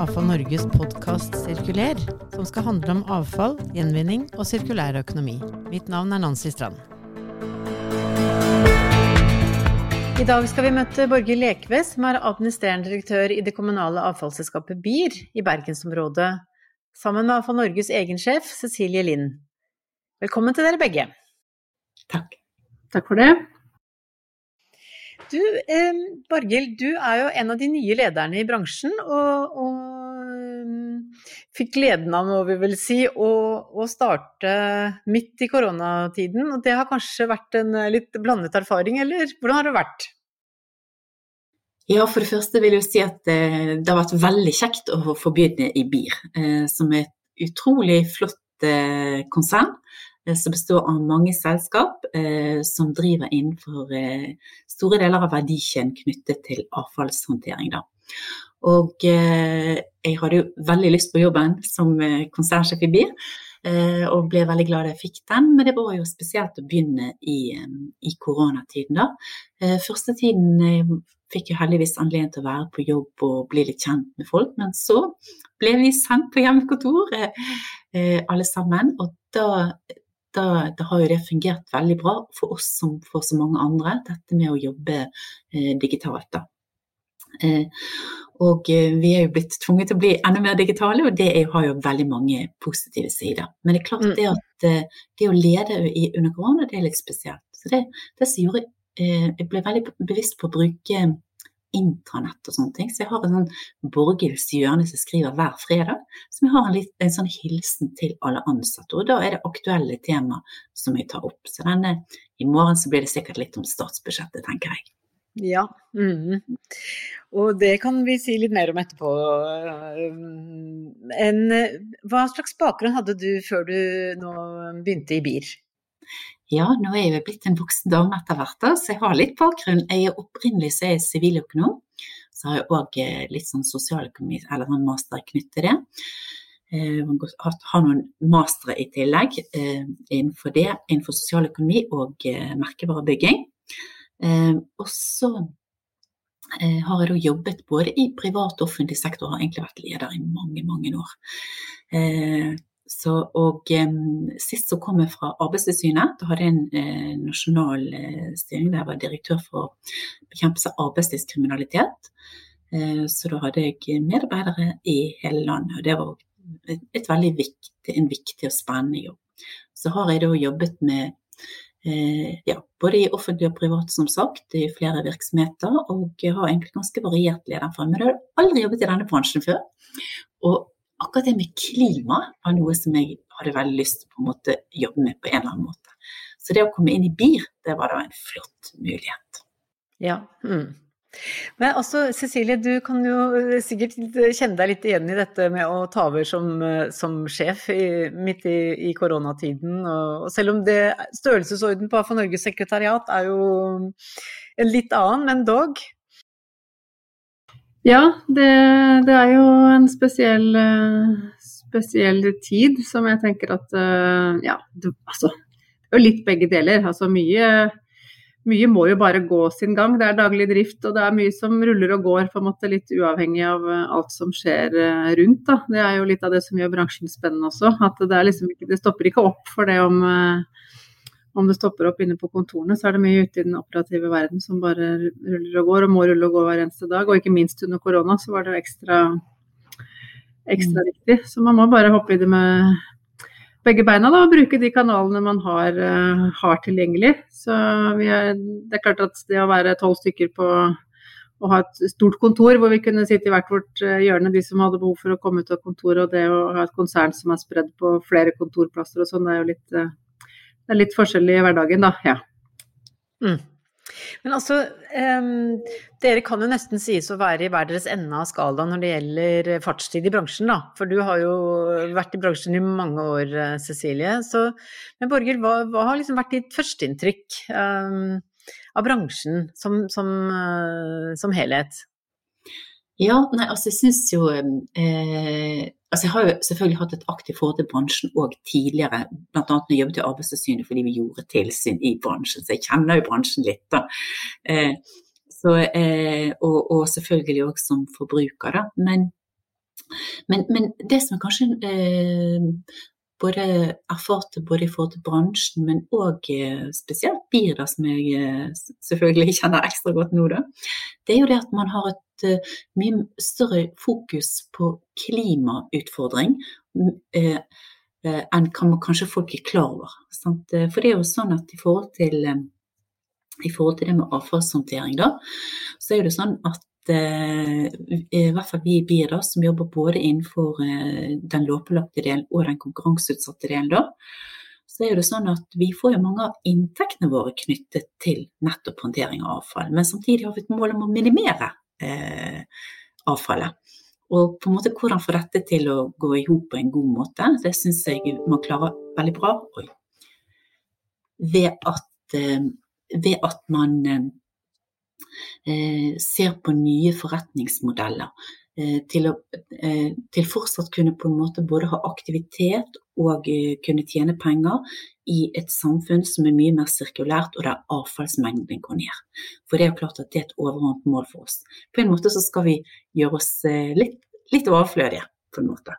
Avfall Norges podkast Sirkuler, som skal handle om avfall, gjenvinning og sirkulær økonomi. Mitt navn er Nancy Strand. I dag skal vi møte Borghild Lekve, som er administrerende direktør i det kommunale avfallsselskapet BIR i bergensområdet, sammen med Avfall Norges egen sjef, Cecilie Lind. Velkommen til dere begge. Takk. Takk for det. Du, eh, Borghild, du er jo en av de nye lederne i bransjen, og, og fikk gleden av, må vi vel si, å, å, starte midt i koronatiden. Og det har kanskje vært en litt blandet erfaring, eller hvordan har det vært? Ja, for det første vil jeg si at eh, det har vært veldig kjekt å få begynne i BIR, eh, som er et utrolig flott eh, konsern Eh, som består av mange selskap eh, som driver innenfor eh, store deler av verdikjeden knyttet til avfallshåndtering. Og eh, jeg hadde jo veldig lyst på jobben som eh, konsernsjef i BIR, eh, og ble veldig glad jeg fikk den. Men det var jo spesielt å begynne i, i koronatiden, da. første tiden fikk jeg heldigvis anledning til å være på jobb og bli litt kjent med folk. Men så ble vi sendt på hjemmekontor, alle sammen. Og da da, da, har jo det fungert veldig bra for oss som for så mange andre, dette med å jobbe eh, digitalt. da. Eh, og eh, vi er jo blitt tvunget til å bli enda mer digitale, og det er, har jo veldig mange positive sider. Men det er klart mm. det at eh, det å lede under korona, det er litt spesielt. Så det, det som gjorde Jeg ble veldig bevisst på å bruke intranett og sånne ting. Så jeg har en sånn Borghild hjørne som skriver hver fredag, som jeg har en, litt, en, sånn hilsen til alle ansatte. Og da er det aktuelle tema som jeg tar opp. Så denne, i morgen så blir det sikkert litt om statsbudsjettet, tenker jeg. Ja, mm. og det kan vi si litt mer om etterpå. En, hva slags bakgrunn hadde du før du nå begynte i BIR? Ja, nå er jeg blitt en voksen dame etter hvert, så jeg har litt bakgrunn. Jeg er opprinnelig så er jeg siviløkonom. Så har jeg òg eh, litt sånn sosialøkonomi, eller en master knyttet til det. Jeg eh, har noen mastere i tillegg eh, innenfor det, innenfor sosialøkonomi og merkevarebygging. Og så har jeg da jobbet både i privat og offentlig sektor, og har egentlig vært leder i mange, mange år. Så, og sist så kom jeg fra Arbeidstilsynet. Da hadde jeg en eh, nasjonal eh, styring der jeg var direktør for bekjempelse av arbeidslivskriminalitet. Eh, så da hadde jeg medarbeidere i hele landet, og det var et, et veldig viktig, en viktig og spennende jobb. Så har jeg da jobbet med eh, ja, både i offentlig og privat, som sagt, i flere virksomheter, og har egentlig ganske variert lederform. Men jeg har aldri jobbet i denne bransjen før. Og akkurat det med klima var noe som jeg hadde veldig lyst til å jobbe med på en eller annen måte. Så det å komme inn i BIR, det var da en flott mulighet. Ja. Mm. Men også, Cecilie, du kan jo sikkert kjenne deg litt igjen i dette med å ta over som, som sjef i, midt i, i, koronatiden. Og, og selv om det størrelsesorden på AFA Norges sekretariat er jo en litt annen, men dog. Ja, det, det, er jo en spesiell, eh, spesiell, tid som jeg tenker at eh, Ja, det, altså Det er jo litt begge deler. Altså mye, mye må jo bare gå sin gang. Det er daglig drift, og det er mye som ruller og går, på en måte litt uavhengig av eh, alt som skjer rundt. Da. Det er jo litt av det som gjør bransjen spennende også. At det, liksom ikke, det stopper ikke opp for det om om det stopper opp inne på kontorene, så er det mye ute i den operative verden som bare ruller og går, og må rulle og gå hver eneste dag. Og ikke minst under korona så var det ekstra, ekstra mm. viktig. Så man må bare hoppe i det med begge beina da, og bruke de kanalene man har, uh, har tilgjengelig. Så er, det er klart at det å være tolv stykker på å ha et stort kontor hvor vi kunne sitte i hvert vårt uh, hjørne, de som hadde behov for å komme ut av kontoret, og det å ha et konsern som er spredd på flere kontorplasser og sånn, det er jo litt uh, det er litt forskjellig i hverdagen, da. Ja. Mm. Men altså, um, dere kan jo nesten sies å være i hver deres ende av skalaen når det gjelder fartstid i bransjen, da. For du har jo vært i bransjen i mange år, eh, Cecilie. Så, men Borghild, hva, hva, har liksom vært ditt førsteinntrykk um, av bransjen som, som, uh, som helhet? Ja, nei, altså jeg syns jo eh, altså Jeg har jo selvfølgelig hatt et aktivt forhold til bransjen òg tidligere, bl.a. når jeg jobbet i Arbeidstilsynet fordi vi gjorde tilsyn i bransjen, så jeg kjenner jo bransjen litt. da. Eh, så, eh, og, og, selvfølgelig òg som forbruker, da. Men Men, men, det som kanskje eh, både erfarte både i forhold til bransjen, men òg eh, spesielt Birda, som jeg eh, selvfølgelig kjenner ekstra godt nå, da, det er jo det at man har et uh, mye større fokus på klimautfordring enn kanskje folk er klar over. Sant? For det er jo sånn at i forhold til, i forhold til det med avfallshåndtering, da, så er det sånn at Eh, i hvert fall vi i BIR, da, som jobber både innenfor eh, den lovpålagte delen og den konkurranseutsatte delen, da, så er det sånn at vi får jo mange av inntektene våre knyttet til nettopp håndtering av avfall. Men samtidig har vi et mål om å minimere eh, avfallet. Og på en måte hvordan få dette til å gå i hop på en god måte, det syns jeg man klarer veldig bra. Oi. Ved at, eh, ved at man eh, Eh, ser på nye forretningsmodeller. Eh, til, å, eh, til fortsatt kunne på en måte både ha aktivitet og kunne tjene penger i et samfunn som er mye mer sirkulært, og der avfallsmengden går ned. For det er jo klart at det er et overordnet mål for oss. På en måte så skal vi gjøre oss litt, litt overflødige, på en måte.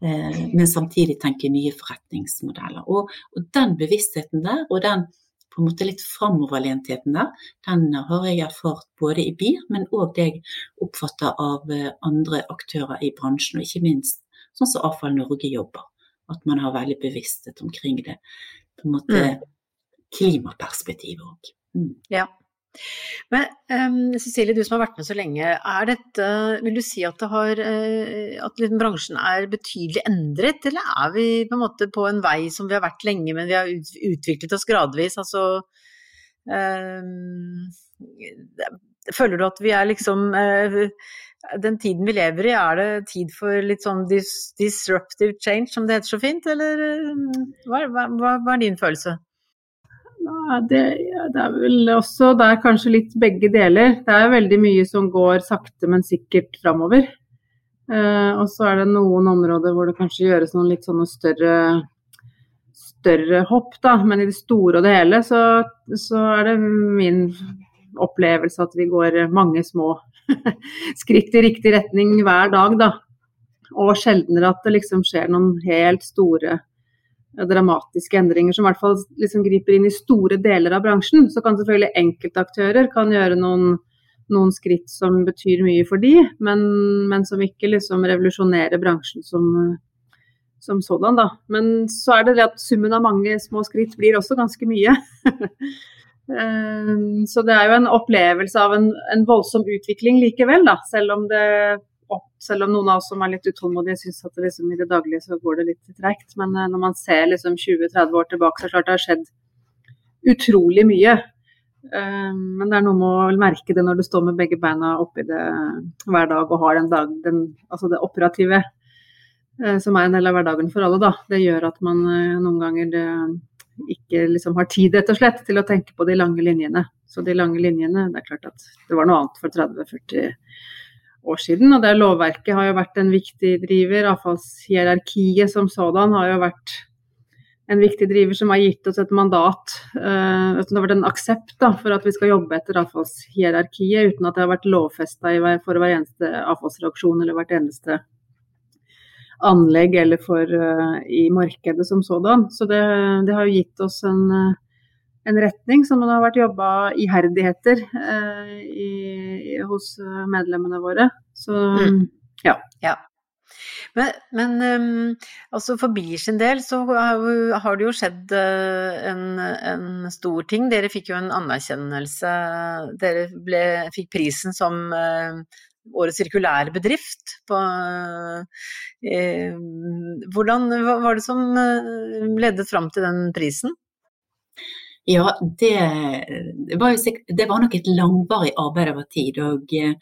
Men samtidig tenke nye forretningsmodeller. Og, og den bevisstheten der, og den på en måte litt framoverlentheten der, den har jeg erfart både i BIR, men òg det jeg oppfatter av eh, andre aktører i bransjen, og ikke minst sånn som Avfall Norge jobber. At man har veldig bevissthet omkring det. På en måte mm. klimaperspektivet òg. Mm. Ja. Men um, Cecilie, du som har vært med så lenge, dette, vil du si at, har, uh, at liksom bransjen er betydelig endret, eller er vi på en måte på en vei som vi har vært lenge, men vi har utviklet oss gradvis? Altså, um, føler du at vi er liksom uh, Den tiden vi lever i, er det tid for litt sånn dis disruptive change, som det heter så fint, eller hva, hva, hva er din følelse? Det, det, er vel også der kanskje litt begge deler. Det er veldig mye som går sakte, men sikkert framover. Eh, og så er det noen områder hvor det kanskje gjøres noen litt sånne større, større hopp, da. Men i det store og det hele så, så er det min opplevelse at vi går mange små skritt i riktig retning hver dag, da. Og sjeldnere at det liksom skjer noen helt store dramatiske endringer som i hvert fall liksom griper inn i store deler av bransjen. Så kan selvfølgelig enkeltaktører kan gjøre noen, noen skritt som betyr mye for de, men, men som ikke liksom revolusjonerer bransjen som, som sådan. Da. Men så er det det at summen av mange små skritt blir også ganske mye. Eh, så det er jo en opplevelse av en, en voldsom utvikling likevel, da, selv om det opp, selv om noen av oss som er litt utålmodige syns at det liksom i det daglige så går det litt tregt. Men uh, når man ser liksom 20-30 år tilbake, så er det klart det har skjedd utrolig mye. Uh, men det er noe med å merke det når du står med begge beina oppi det hver dag og har den dag, den, altså det operative som er en del av hverdagen for alle. Da. Det gjør at man noen ganger ikke liksom har tid rett og slett til å tenke på de lange linjene. Så de lange linjene, det er klart at det var noe annet for 30-40 år siden. Og det lovverket har jo vært en viktig driver. Avfallshierarkiet som sådan har jo vært en viktig driver som har gitt oss et mandat. Uh, det har vært en aksept da, for at vi skal jobbe etter avfallshierarkiet, uten at det har vært lovfesta for hver eneste avfallsreaksjon eller hvert eneste anlegg eller for, uh, i markedet som sådan. Så det, det har jo gitt oss en uh, en retning som det har vært jobba iherdigheter eh, i, hos eh, medlemmene våre. Så mm. ja. ja. Men, men um, altså for BIR sin del så har det jo skjedd uh, en, en, stor ting. Dere fikk jo en anerkjennelse. Dere ble, fikk prisen som uh, årets sirkulære bedrift. På, uh, hvordan var det som ledet fram til den prisen? Ja, det, var sikkert, det, var nok et langvarig arbeid over tid. Og eh,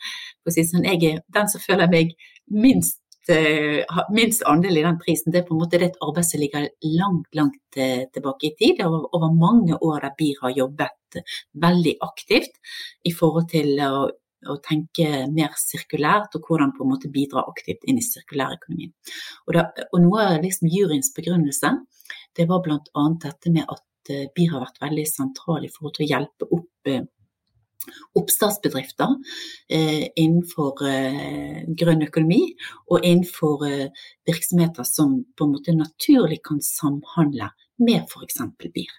sånn, jeg er den som føler meg minst, uh, minst andel i den prisen. Det er på en måte et arbeid som ligger langt, langt uh, tilbake i tid. Var over mange år der BIR har jobbet veldig aktivt i forhold til å, å tenke mer sirkulært, og hvordan på en måte bidra aktivt inn i sirkulærøkonomien. Og, og noe av liksom juryens begrunnelse det var bl.a. dette med at Eh, BIR har vært veldig sentral i forhold til å hjelpe opp eh, oppstartsbedrifter eh, innenfor grønn økonomi, og innenfor virksomheter som på en måte naturlig kan samhandle med f.eks. BIR.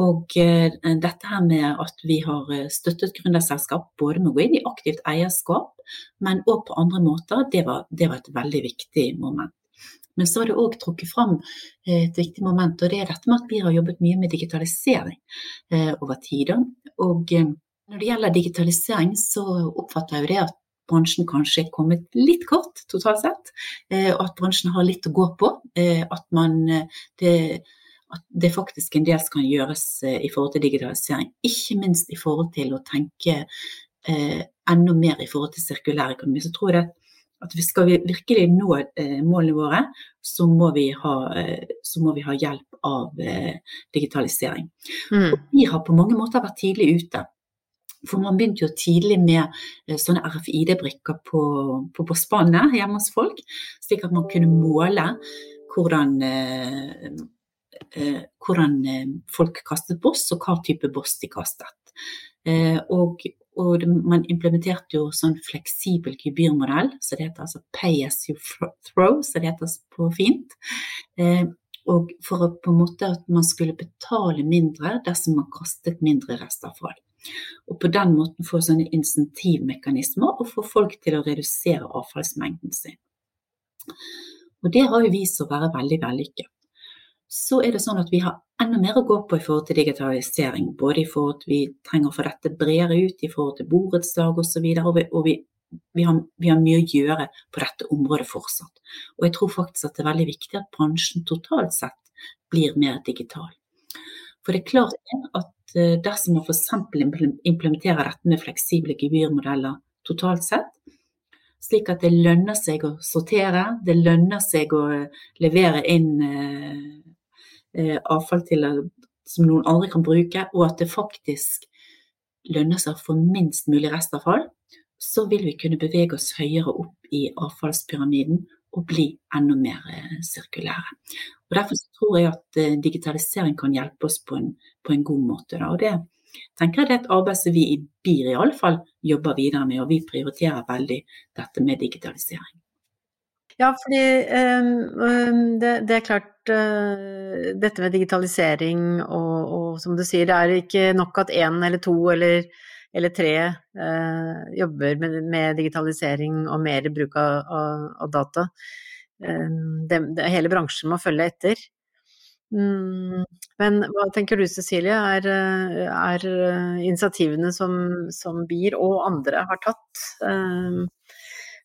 Og dette her med at vi har støttet gründerselskap både med å gå inn i aktivt eierskap, men òg på andre måter, det var, det var, et veldig viktig moment. Men så har det òg trukket fram eh, et viktig moment, og det er dette med at vi har jobbet mye med digitalisering eh, over tid. Og eh, når det gjelder digitalisering, så oppfatter jeg jo det at bransjen kanskje er kommet litt kort totalt sett, og at bransjen har litt å gå på. At, man, det, at det faktisk en del kan gjøres i forhold til digitalisering. Ikke minst i forhold til å tenke enda mer i forhold til sirkulær økonomi. Så tror jeg at skal vi virkelig nå målene våre, så må vi ha, må vi ha hjelp av digitalisering. Mm. Og vi har på mange måter vært tidlig ute. For man begynte jo tidlig med eh, sånne RFID-brikker på, på, på, spannet hjemme hos folk, slik at man kunne måle hvordan, eh, eh, hvordan folk kastet boss, og hva type boss de kastet. Og, og, man implementerte jo sånn fleksibel gebyrmodell, så det heter altså pay as you throw, så det heter på fint. Og for å på en måte at man skulle betale mindre dersom man kastet mindre restavfall. Og på den måten få sånne insentivmekanismer og få folk til å redusere avfallsmengden sin. Og det har jo vist å være veldig vellykket. Så er det sånn at vi har enda mer å gå på i forhold til digitalisering. Både i forhold til vi trenger å få dette bredere ut i forhold til borettslag osv. Og, så og vi, vi, har, vi har mye å gjøre på dette området fortsatt. Og jeg tror faktisk at det er veldig viktig at bransjen totalt sett blir mer digital. For det er klart at Eh, dersom man f.eks. implementerer dette med fleksible gebyrmodeller totalt sett, slik at det lønner seg å sortere, det lønner seg å levere inn eh, eh, avfall til, som noen andre kan bruke, og at det faktisk lønner seg for minst mulig restavfall, så vil vi kunne bevege oss høyere opp i avfallspyramiden og bli enda mer sirkulære. Og Derfor tror jeg at eh, digitalisering kan hjelpe oss på en, på en god måte. Da. Og det tenker jeg det er et arbeid som vi i BIR i alle fall jobber videre med, og vi prioriterer veldig dette med digitalisering. Ja, fordi um, det, det, er klart uh, dette med digitalisering og, og, som du sier, det er ikke nok at én eller to eller, eller tre uh, jobber med, med, digitalisering og mer bruk av, av, av data. Um, det, det, hele bransjen må følge etter. Mm, men hva tenker du Cecilie, er, er initiativene som, som, BIR og andre har tatt?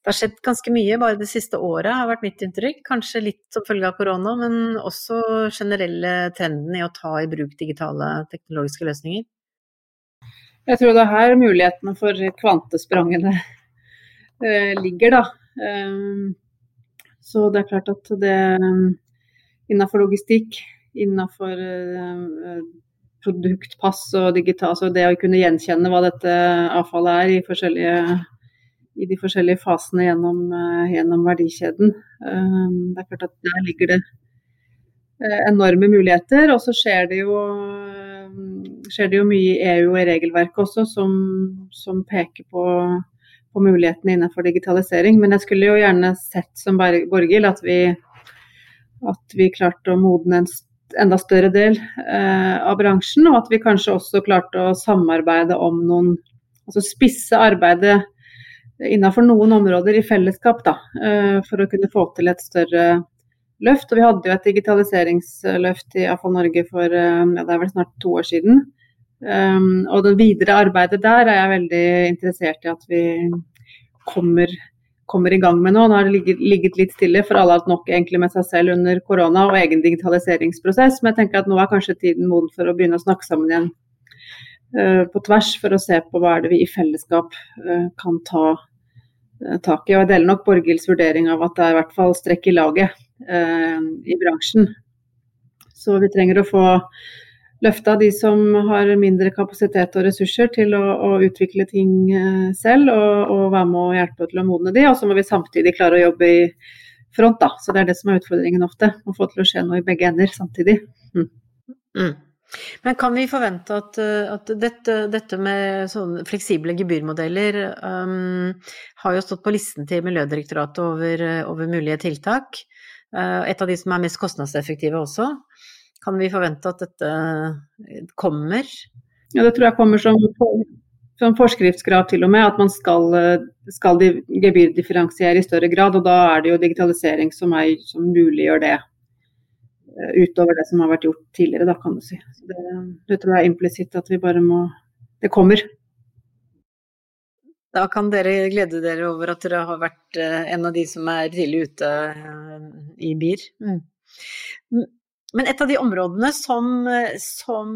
Det har skjedd ganske mye bare det siste året, har vært mitt inntrykk. Kanskje litt som følge av korona, men også generelle trenden i å ta i bruk digitale teknologiske løsninger. Jeg tror det er her mulighetene for kvantesprangene eh, ligger, da. Um, så det er klart at det innenfor logistikk, innenfor eh, produktpass og digital, altså det å kunne gjenkjenne hva dette avfallet er i, i de forskjellige fasene gjennom, eh, gjennom, verdikjeden. Eh, det er klart at der ligger det enorme muligheter. Og så skjer det jo, skjer det jo mye i EU og i regelverket også som, som peker på på mulighetene innenfor digitalisering. Men jeg skulle jo gjerne sett som Borghild at at vi klarte å modne en enda større del eh, av bransjen, og at vi kanskje også klarte å samarbeide om noen Altså spisse arbeidet innenfor noen områder i fellesskap, da, eh, for å kunne få til et større løft. Og vi hadde jo et digitaliseringsløft i AFA Norge for eh, ja, det er vel snart to år siden. Um, og det videre arbeidet der er jeg veldig interessert i at vi kommer, kommer i gang med nå. Nå har det ligget, ligget, litt stille, for alle har hatt nok egentlig med seg selv under korona og egen digitaliseringsprosess. Men jeg tenker at nå er kanskje tiden moden for å begynne å snakke sammen igjen uh, på tvers, for å se på hva er det vi i fellesskap kan ta tak i. Og jeg deler nok Borghilds vurdering av at det er i hvert fall strekk i laget i bransjen. Så vi trenger å få løfta de som har mindre kapasitet og ressurser til å, å utvikle ting eh, selv, og, og, være med og hjelpe til å modne de. Og så må vi samtidig klare å jobbe i front, da. Så det er det som er utfordringen ofte. Å få til å skje noe i begge ender samtidig. Mm. Mm. Men kan vi forvente at, at dette, dette, med sånne fleksible gebyrmodeller um, har jo stått på listen til Miljødirektoratet over, over, mulige tiltak. Uh, et av de som er mest kostnadseffektive også. Kan vi forvente at dette kommer? Ja, det tror jeg kommer som, som forskriftskrav til og med, at man skal, skal gebyrdifferensiere i større grad. Og da er det jo digitalisering som, er, som muliggjør det. Eh, utover det som har vært gjort tidligere, da, kan du si. Det, det, tror jeg er implisitt at vi bare må Det kommer. Da kan dere glede dere over at dere har vært eh, en av de som er tidlig ute eh, i BIR. Mm. Men et av de områdene som, som,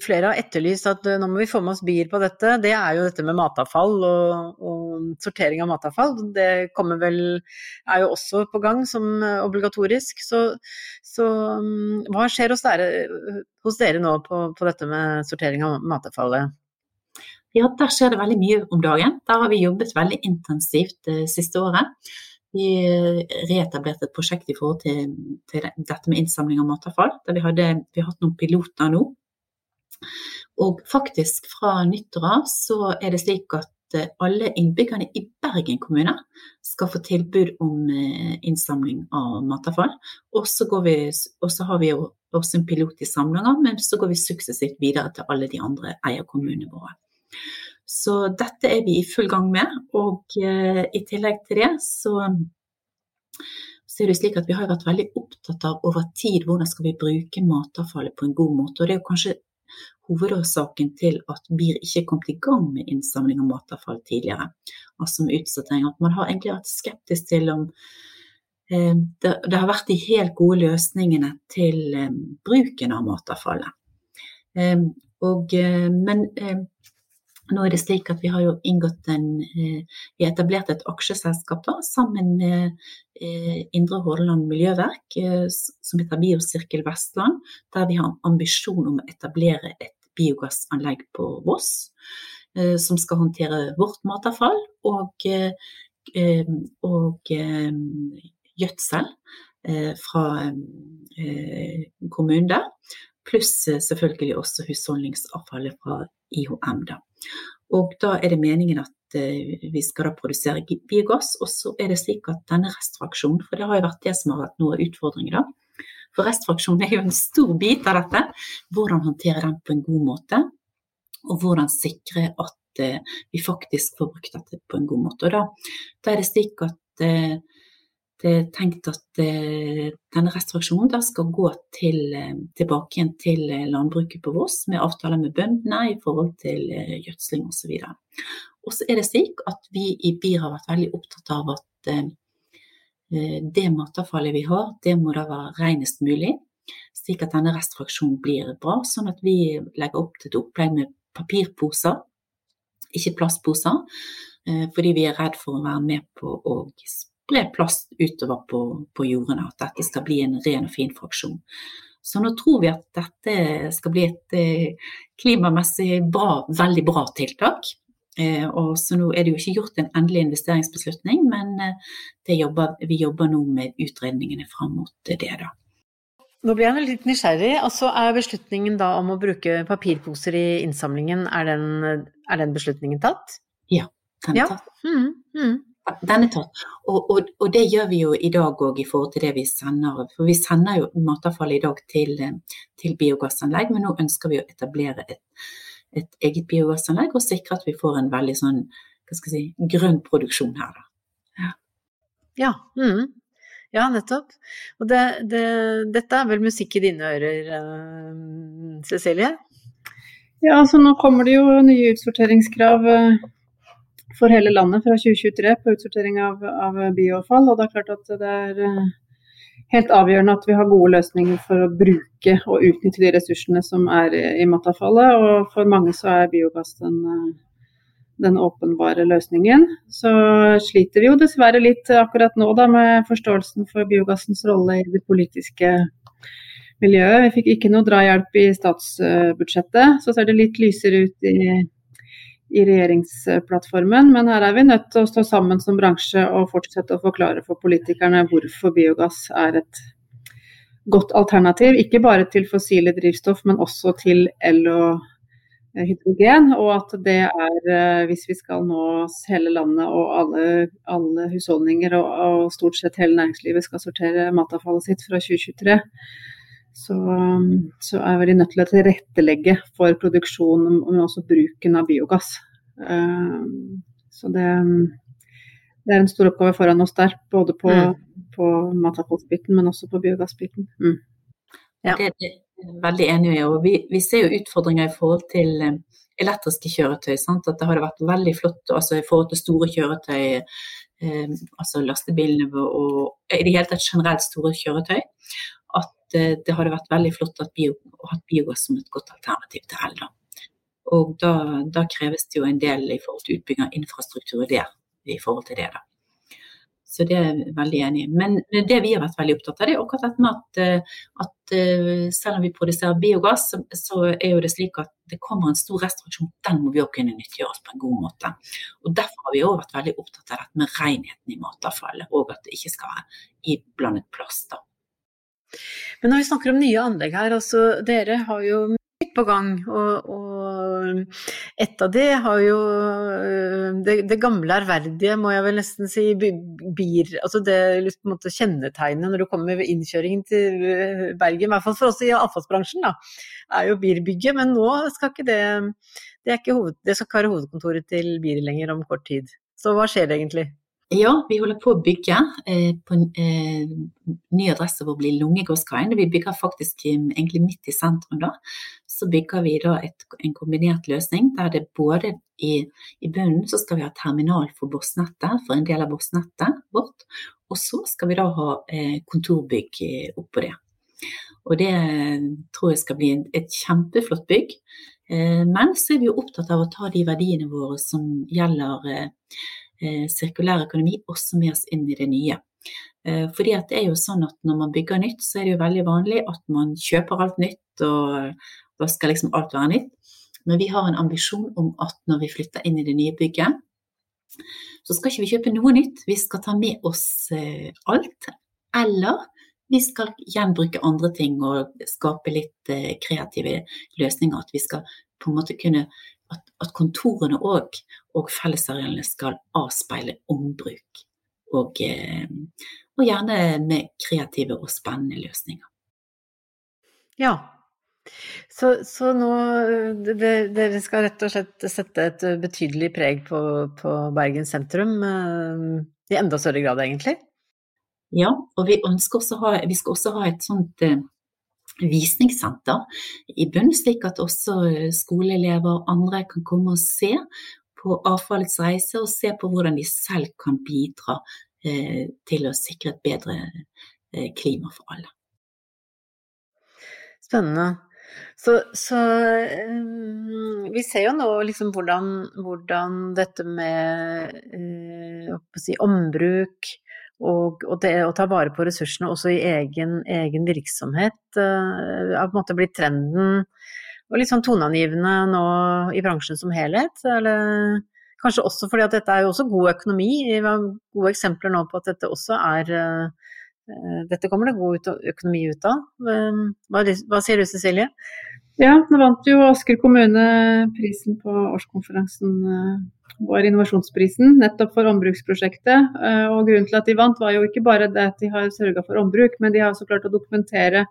flere har etterlyst at nå må vi få med oss bier på dette, det er jo dette med matavfall og, og sortering av matavfall. Det vel, er jo også på gang som obligatorisk. Så, så hva skjer hos dere, hos dere nå på, på, dette med sortering av matavfallet? Ja, der skjer det veldig mye om dagen. Der har vi jobbet veldig intensivt det siste året. Vi reetablerte et prosjekt i forhold til, til, dette med innsamling av matavfall. der vi, hadde, vi har hatt noen piloter nå. Og faktisk fra nyttår av så er det slik at eh, alle innbyggerne i Bergen kommune skal få tilbud om eh, innsamling av matavfall. Og så, har vi jo også en pilot i Samnanger, men så går vi suksessivt videre til alle de andre eierkommunene våre. Så dette er vi i full gang med. Og uh, i tillegg til det så, så, er det slik at vi har vært veldig opptatt av over tid hvordan skal vi bruke matavfallet på en god måte. Og det er kanskje hovedårsaken til at BIR ikke kom i gang med innsamling av matavfall tidligere. Altså med utsortering. At man har egentlig vært skeptisk til om eh, det, det, har vært de helt gode løsningene til eh, bruken av matavfallet. Eh, og, eh, men eh, nå er det slik at vi har jo inngått en eh, Vi etablert et aksjeselskap da, sammen med eh, Indre Hordaland Miljøverk, eh, som heter Biosirkel Vestland, der vi har en ambisjon om å etablere et biogassanlegg på Voss. Som skal håndtere vårt matavfall og, og gjødsel fra kommunen der. Pluss selvfølgelig også husholdningsavfallet fra IHM. Da. Og da er det meningen at eh, vi skal da produsere biogass. Og så er det slik at denne restfraksjonen, for det har jo vært det som har vært noe av utfordringen da. For restfraksjonen er jo en stor bit av dette. Hvordan håndtere den på en god måte. Og hvordan sikre at eh, vi faktisk får brukt dette på en god måte. Og da, da er det slik at eh, tenkt at eh, denne restriksjonen da skal gå til, eh, tilbake igjen til eh, landbruket på Voss, med avtaler med bøndene i forhold til gjødsling osv. Og så er det slik at vi i BIR har vært veldig opptatt av at det matavfallet vi har, det må da være renest mulig. Slik at denne restriksjonen blir bra. Sånn at vi legger opp til et opplegg med papirposer, ikke plastposer. Fordi vi er redd for å være med på å spre plast utover på, på jordene. At dette skal bli en ren og fin fraksjon. Så nå tror vi at dette skal bli et eh, klimamessig bra, veldig bra tiltak. Eh, og så nå er det jo ikke gjort en endelig investeringsbeslutning, men eh, jobber, vi jobber nå med utredningene fram mot det, da. Nå blir jeg litt nysgjerrig. Altså, er beslutningen da om å bruke papirposer i innsamlingen, er den, er den beslutningen tatt? Ja, den er ja. tatt. Mm, mm. Den er tatt. Og, og, og, det gjør vi jo i dag òg i forhold til det vi sender. For vi sender jo matavfall i dag til, til biogassanlegg, men nå ønsker vi å etablere et, et, eget biogassanlegg og sikre at vi får en veldig sånn hva skal jeg si, grønn produksjon her, da. Ja. Ja, mm. ja nettopp. Og det, det, dette er vel musikk i dine ører, uh, Cecilie? Ja, altså nå kommer det jo nye utsorteringskrav. Uh for hele landet fra 2023 på utsortering av, av bioavfall. Og det er klart at det er eh, helt avgjørende at vi har gode løsninger for å bruke og utnytte de ressursene som er i matavfallet. Og for mange så er biogass den, eh, den åpenbare løsningen. Så sliter vi jo dessverre litt akkurat nå da med forståelsen for biogassens rolle i det politiske miljøet. Vi fikk ikke noe drahjelp i statsbudsjettet. Så ser det litt lysere ut i i regjeringsplattformen, men her er vi nødt til å stå sammen som bransje og fortsette å forklare for politikerne hvorfor biogass er et godt alternativ. Ikke bare til fossile drivstoff, men også til el og eh, hydrogen. Og at det er, eh, hvis vi skal nå hele landet og alle, alle husholdninger og, og, stort sett hele næringslivet skal sortere matavfallet sitt fra 2023, så, så er vi nødt til å tilrettelegge for produksjon, men også bruken av biogass. Så det, det er en stor oppgave foran oss der, både på, mm. på matavfallsbiten, men også på biogassbiten. Mm. Ja. Det er jeg veldig enig i. og vi, vi, ser jo utfordringer i forhold til elektriske kjøretøy. Sant? At det hadde vært veldig flott altså i forhold til store kjøretøy, eh, altså lastebilene og i det hele tatt generelt store kjøretøy, eh, det hadde vært veldig flott å ha biogass som et godt alternativ til el. Og da, da, kreves det jo en del i forhold til utbygging av infrastruktur der i forhold til det. da. Så det er jeg veldig enig i. Men det vi har vært veldig opptatt av, det er akkurat dette med at, eh, at, eh, selv om vi produserer biogass, så er jo det slik at det kommer en stor restriksjon. Den må vi òg kunne nyttiggjøre oss på en god måte. Og Derfor har vi òg vært veldig opptatt av dette med renheten i matavfallet, og at det ikke skal være iblandet plast. da. Men når vi snakker om nye anlegg her, altså dere har jo mye på gang. og, og et av de har jo øh, det, det, gamle ærverdige, må jeg vel nesten si, bir, altså det liksom, måte, kjennetegnet når du kommer ved innkjøringen til øh, Bergen, i hvert fall for oss i avfallsbransjen, da, er jo birbygget. Men nå skal ikke det det, hoved, det skal ikke være hovedkontoret til BIR lenger om kort tid. Så hva skjer egentlig? Ja, vi holder på å bygge eh, på en eh, ny adresse hvor blir Lungegårdskaien. Vi bygger faktisk egentlig midt i sentrum da. Så bygger vi da et, en kombinert løsning der det både i, i, bunnen så skal vi ha terminal for bossnettet, for en del av bossnettet vårt. Og så skal vi da ha eh, kontorbygg eh, oppå det. Og det tror jeg skal bli et kjempeflott bygg. Eh, men så er vi jo opptatt av å ta de verdiene våre som gjelder eh, Eh, sirkulær økonomi også med oss inn i det nye. Eh, fordi det er jo sånn at Når man bygger nytt, så er det jo veldig vanlig at man kjøper alt nytt, og da skal liksom alt være nytt. Men vi har en ambisjon om at når vi flytter inn i det nye bygget, så skal ikke vi kjøpe noe nytt. Vi skal ta med oss eh, alt. Eller vi skal gjenbruke andre ting og skape litt kreative løsninger. At vi skal på en måte kunne at, at kontorene og, og fellesarealene skal avspeile ombruk. Og, eh, og, gjerne med kreative og spennende løsninger. Ja. Så, så nå Dere skal rett og slett sette et betydelig preg på, på Bergen sentrum. Eh, I enda større grad, egentlig? Ja, og vi, også ha, vi skal også ha et sånt eh, visningssenter i bunn, slik at også eh, skoleelever og andre kan komme og se på avfallets reise, og se på hvordan de selv kan bidra eh, til å sikre et bedre eh, klima for alle. Spennende. Så, så um, vi ser jo nå liksom hvordan, hvordan dette med uh, si, ombruk og, og, det å ta vare på ressursene også i egen, egen virksomhet uh, har på en måte blitt trenden og litt sånn toneangivende nå i bransjen som helhet. Eller kanskje også fordi at dette er jo også god økonomi. Vi har gode eksempler nå på at dette også er uh, Dette kommer det god økonomi ut av. Hva, hva sier du Cecilie? Ja, nå vant jo Asker kommune prisen på årskonferansen vår innovasjonsprisen nettopp for ombruksprosjektet. Eh, og grunnen til at de vant var jo ikke bare det at de har sørga for ombruk, men de har også klart å dokumentere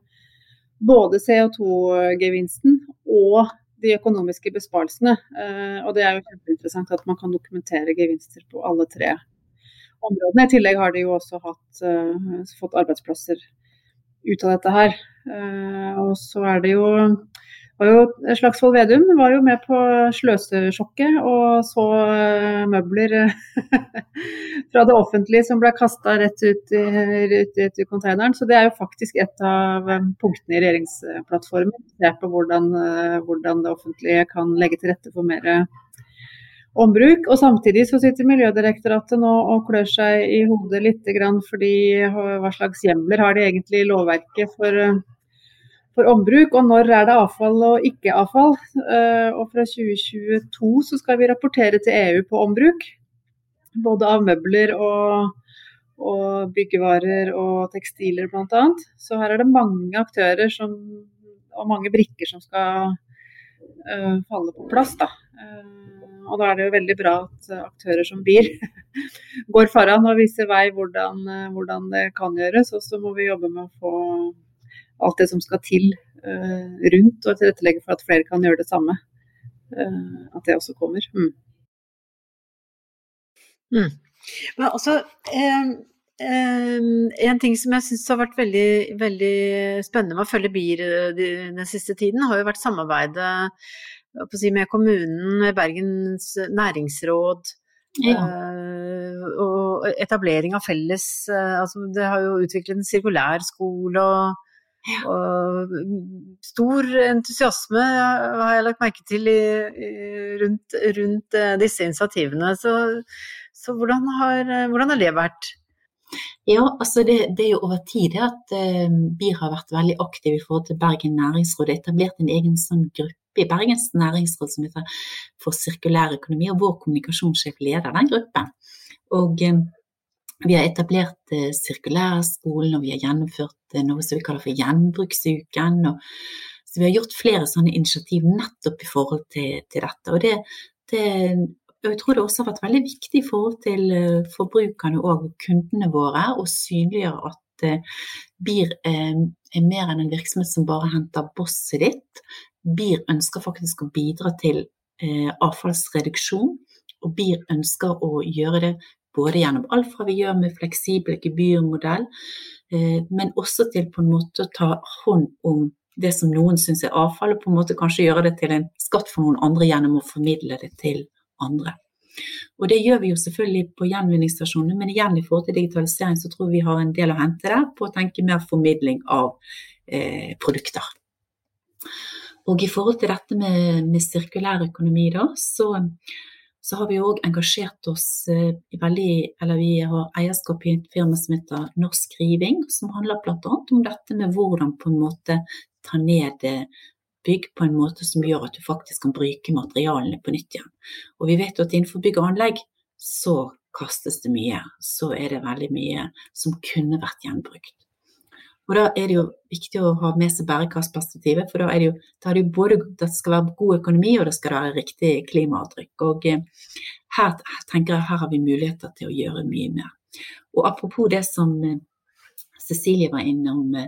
både CO2-gevinsten og de økonomiske besparelsene. Eh, og det er jo kjempeinteressant at man kan dokumentere gevinster på alle tre områdene. I tillegg har de jo også hatt, eh, fått arbeidsplasser ut av dette her. Og så er det jo var jo Slagsvold Vedum var jo med på sløsesjokket og så uh, møbler fra det offentlige som ble kasta rett ut i, ut, ut i, konteineren. Så det er jo faktisk et av um, punktene i regjeringsplattformen. Det er på hvordan, uh, hvordan, det offentlige kan legge til rette for mer ombruk. Og samtidig så sitter Miljødirektoratet nå og klør seg i hodet litt fordi hva slags hjemler har de egentlig i lovverket for for ombruk, og når er det avfall og ikke avfall. Eh, og fra 2022 så skal vi rapportere til EU på ombruk. Både av møbler og, og byggevarer og tekstiler bl.a. Så her er det mange aktører som, og mange brikker som skal uh, falle på plass. Da. Uh, og da er det jo veldig bra at aktører som BIR går foran og viser vei hvordan, hvordan, det kan gjøres. Og så må vi jobbe med å få alt det som skal til rundt, og tilrettelegge for at flere kan gjøre det samme. at det også kommer. Mm. Mm. Men også eh, eh, En ting som jeg syns har vært veldig, veldig, spennende med å følge BIR eh, den siste tiden, har jo vært samarbeidet si, med kommunen, med Bergens næringsråd. Ja. Eh, og etablering av felles eh, altså Det har jo utviklet en sirkulærskole og og stor entusiasme har jeg lagt merke til i, rundt, rundt, eh, disse initiativene. Så, så hvordan, har, hvordan, har, det vært? Ja, altså det, det er jo over tid at uh, BIR har vært veldig aktiv i forhold til Bergen næringsråd. Er etablert en egen sånn gruppe i Bergens næringsråd som heter For sirkulær økonomi, og vår kommunikasjonssjef leder den gruppen. Og uh, vi har etablert eh, sirkulærskolen, og vi har gjennomført eh, noe som vi kaller for Gjenbruksuken. Og, så vi har gjort flere sånne initiativ nettopp i forhold til, til dette. Og det, det, jeg tror det også har vært veldig viktig i forhold til eh, forbrukerne og kundene våre å synliggjøre at eh, BIR er, er mer enn en virksomhet som bare henter bosset ditt. BIR ønsker faktisk å bidra til eh, avfallsreduksjon, og BIR ønsker å gjøre det både gjennom alt fra vi gjør med fleksibel gebyrmodell, eh, men også til på en måte å ta hånd om det som noen syns er avfall, og på en måte kanskje gjøre det til en skatt for noen andre gjennom å formidle det til andre. Og det gjør vi jo selvfølgelig på gjenvinningsstasjonene, men igjen i forhold til digitalisering så tror vi har en del å hente der på å tenke mer formidling av eh, produkter. Og i forhold til dette med, med sirkulær økonomi, da, så så har vi òg engasjert oss i veldig Eller vi har eierskap i et firma som heter Norsk Riving, som handler bl.a. om dette med hvordan på en måte ta ned eh, bygg på en måte som gjør at du faktisk kan bruke materialene på nytt igjen. Og vi vet at innenfor bygg og anlegg så kastes det mye. Så er det veldig mye som kunne vært gjenbrukt. Og da er det jo viktig å ha med seg bærekraftsperspektivet, for da er det jo, da er det jo både det skal være god økonomi, og det skal være riktig klimaavtrykk. Og eh, her, tenker jeg her har vi muligheter til å gjøre mye mer. Og apropos det som eh, Cecilie var innom eh,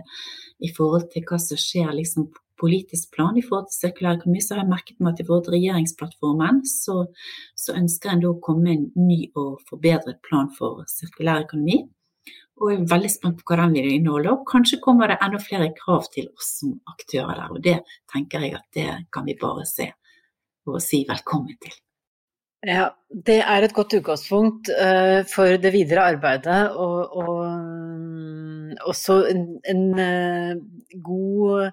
i forhold til hva som skjer liksom politisk plan i forhold til sirkulær økonomi, så har jeg merket meg at i forhold til regjeringsplattformen så, så ønsker en da å komme med en ny og forbedret plan for sirkulær økonomi og er veldig spent på hva den vil inneholde. Og kanskje kommer det enda flere krav til oss som aktører der, og det tenker jeg at det kan vi bare se og si velkommen til. Ja, det er et godt utgangspunkt uh, for det videre arbeidet, og, og um, også en, en uh, god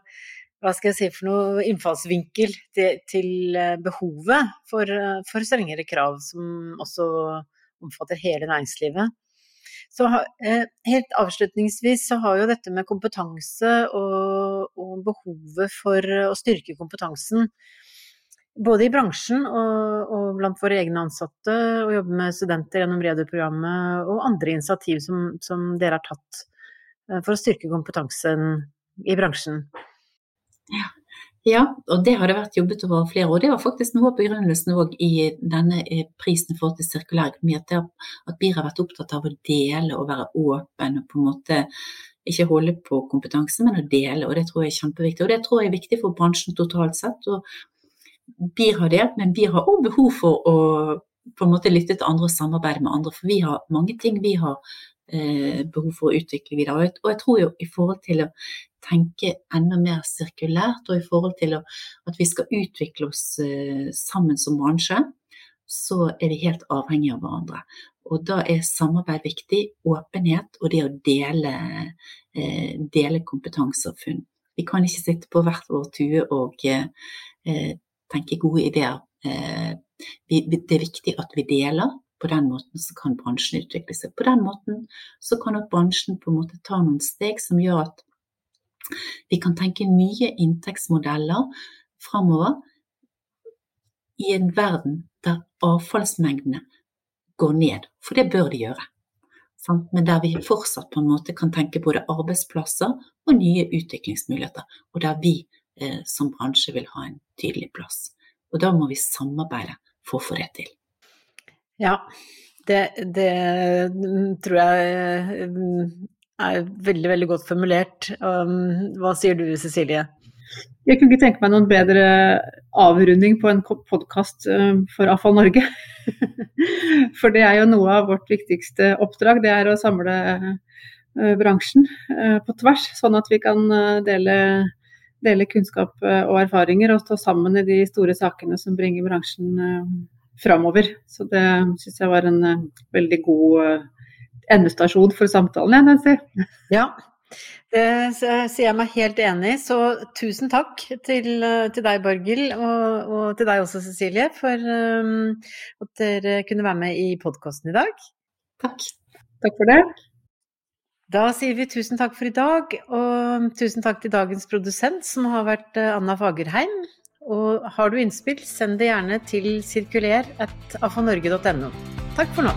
hva skal jeg si for noe innfallsvinkel til, til uh, behovet for, for strengere krav, som også omfatter hele næringslivet. Så eh, helt avslutningsvis så har jo dette med kompetanse og, og behovet for å styrke kompetansen både i bransjen og, og, blant våre egne ansatte, og jobbe med studenter gjennom Redu-programmet og andre initiativ som, som, dere har tatt eh, for å styrke kompetansen i bransjen. Ja. Ja, og det har det vært jobbet over flere år. Det var faktisk noe av begrunnelsen i denne eh, prisen for til sirkulær økonomi, at BIR har vært opptatt av å dele og være åpen og på en måte ikke holde på kompetanse, men å dele. og Det tror jeg er kjempeviktig. Og det tror jeg er viktig for bransjen totalt sett. og BIR har delt, men BIR har òg behov for å på en måte lytte til andre og samarbeide med andre. For vi har mange ting vi har eh, behov for å utvikle videre. Og jeg tror jo i forhold til å tenke enda mer sirkulært, og i forhold til at vi skal utvikle oss eh, sammen som bransje, så er vi helt avhengige av hverandre. Og da er samarbeid viktig, åpenhet og det å dele, eh, dele kompetanse og funn. Vi kan ikke sitte på hvert vår tue og eh, tenke gode ideer. det er viktig at vi deler. På den måten så kan bransjen utvikle seg. På den måten så kan bransjen på en måte ta noen steg som gjør at vi kan tenke nye inntektsmodeller framover i en verden der avfallsmengdene går ned, for det bør de gjøre. men der vi fortsatt på en måte kan tenke både arbeidsplasser og nye utviklingsmuligheter, og der vi eh, som bransje vil ha en tydelig plass. Og da må vi samarbeide for å få det til. Ja, det, det tror jeg er veldig, veldig godt formulert. Um, hva sier du, Cecilie? Jeg kunne ikke tenke meg noen bedre avrunding på en podkast um, for Avfall Norge. For det er jo noe av vårt viktigste oppdrag, det er å samle uh, bransjen uh, på tvers, sånn at vi kan uh, dele, dele kunnskap og erfaringer og stå sammen i de store sakene som bringer bransjen framover. Så det syns jeg var en veldig god endestasjon for samtalen, jeg, Nancy. Ja, det sier jeg meg helt enig i. Så tusen takk til, til deg, Borghild, og, og, til deg også, Cecilie, for um, at dere kunne være med i podkasten i dag. Takk. Takk for det. Da sier vi tusen takk for i dag, og tusen takk til dagens produsent, som har vært eh, Anna Fagerheim. Og har du innspill, send det gjerne til sirkuler.afanorge.no. Takk for nå.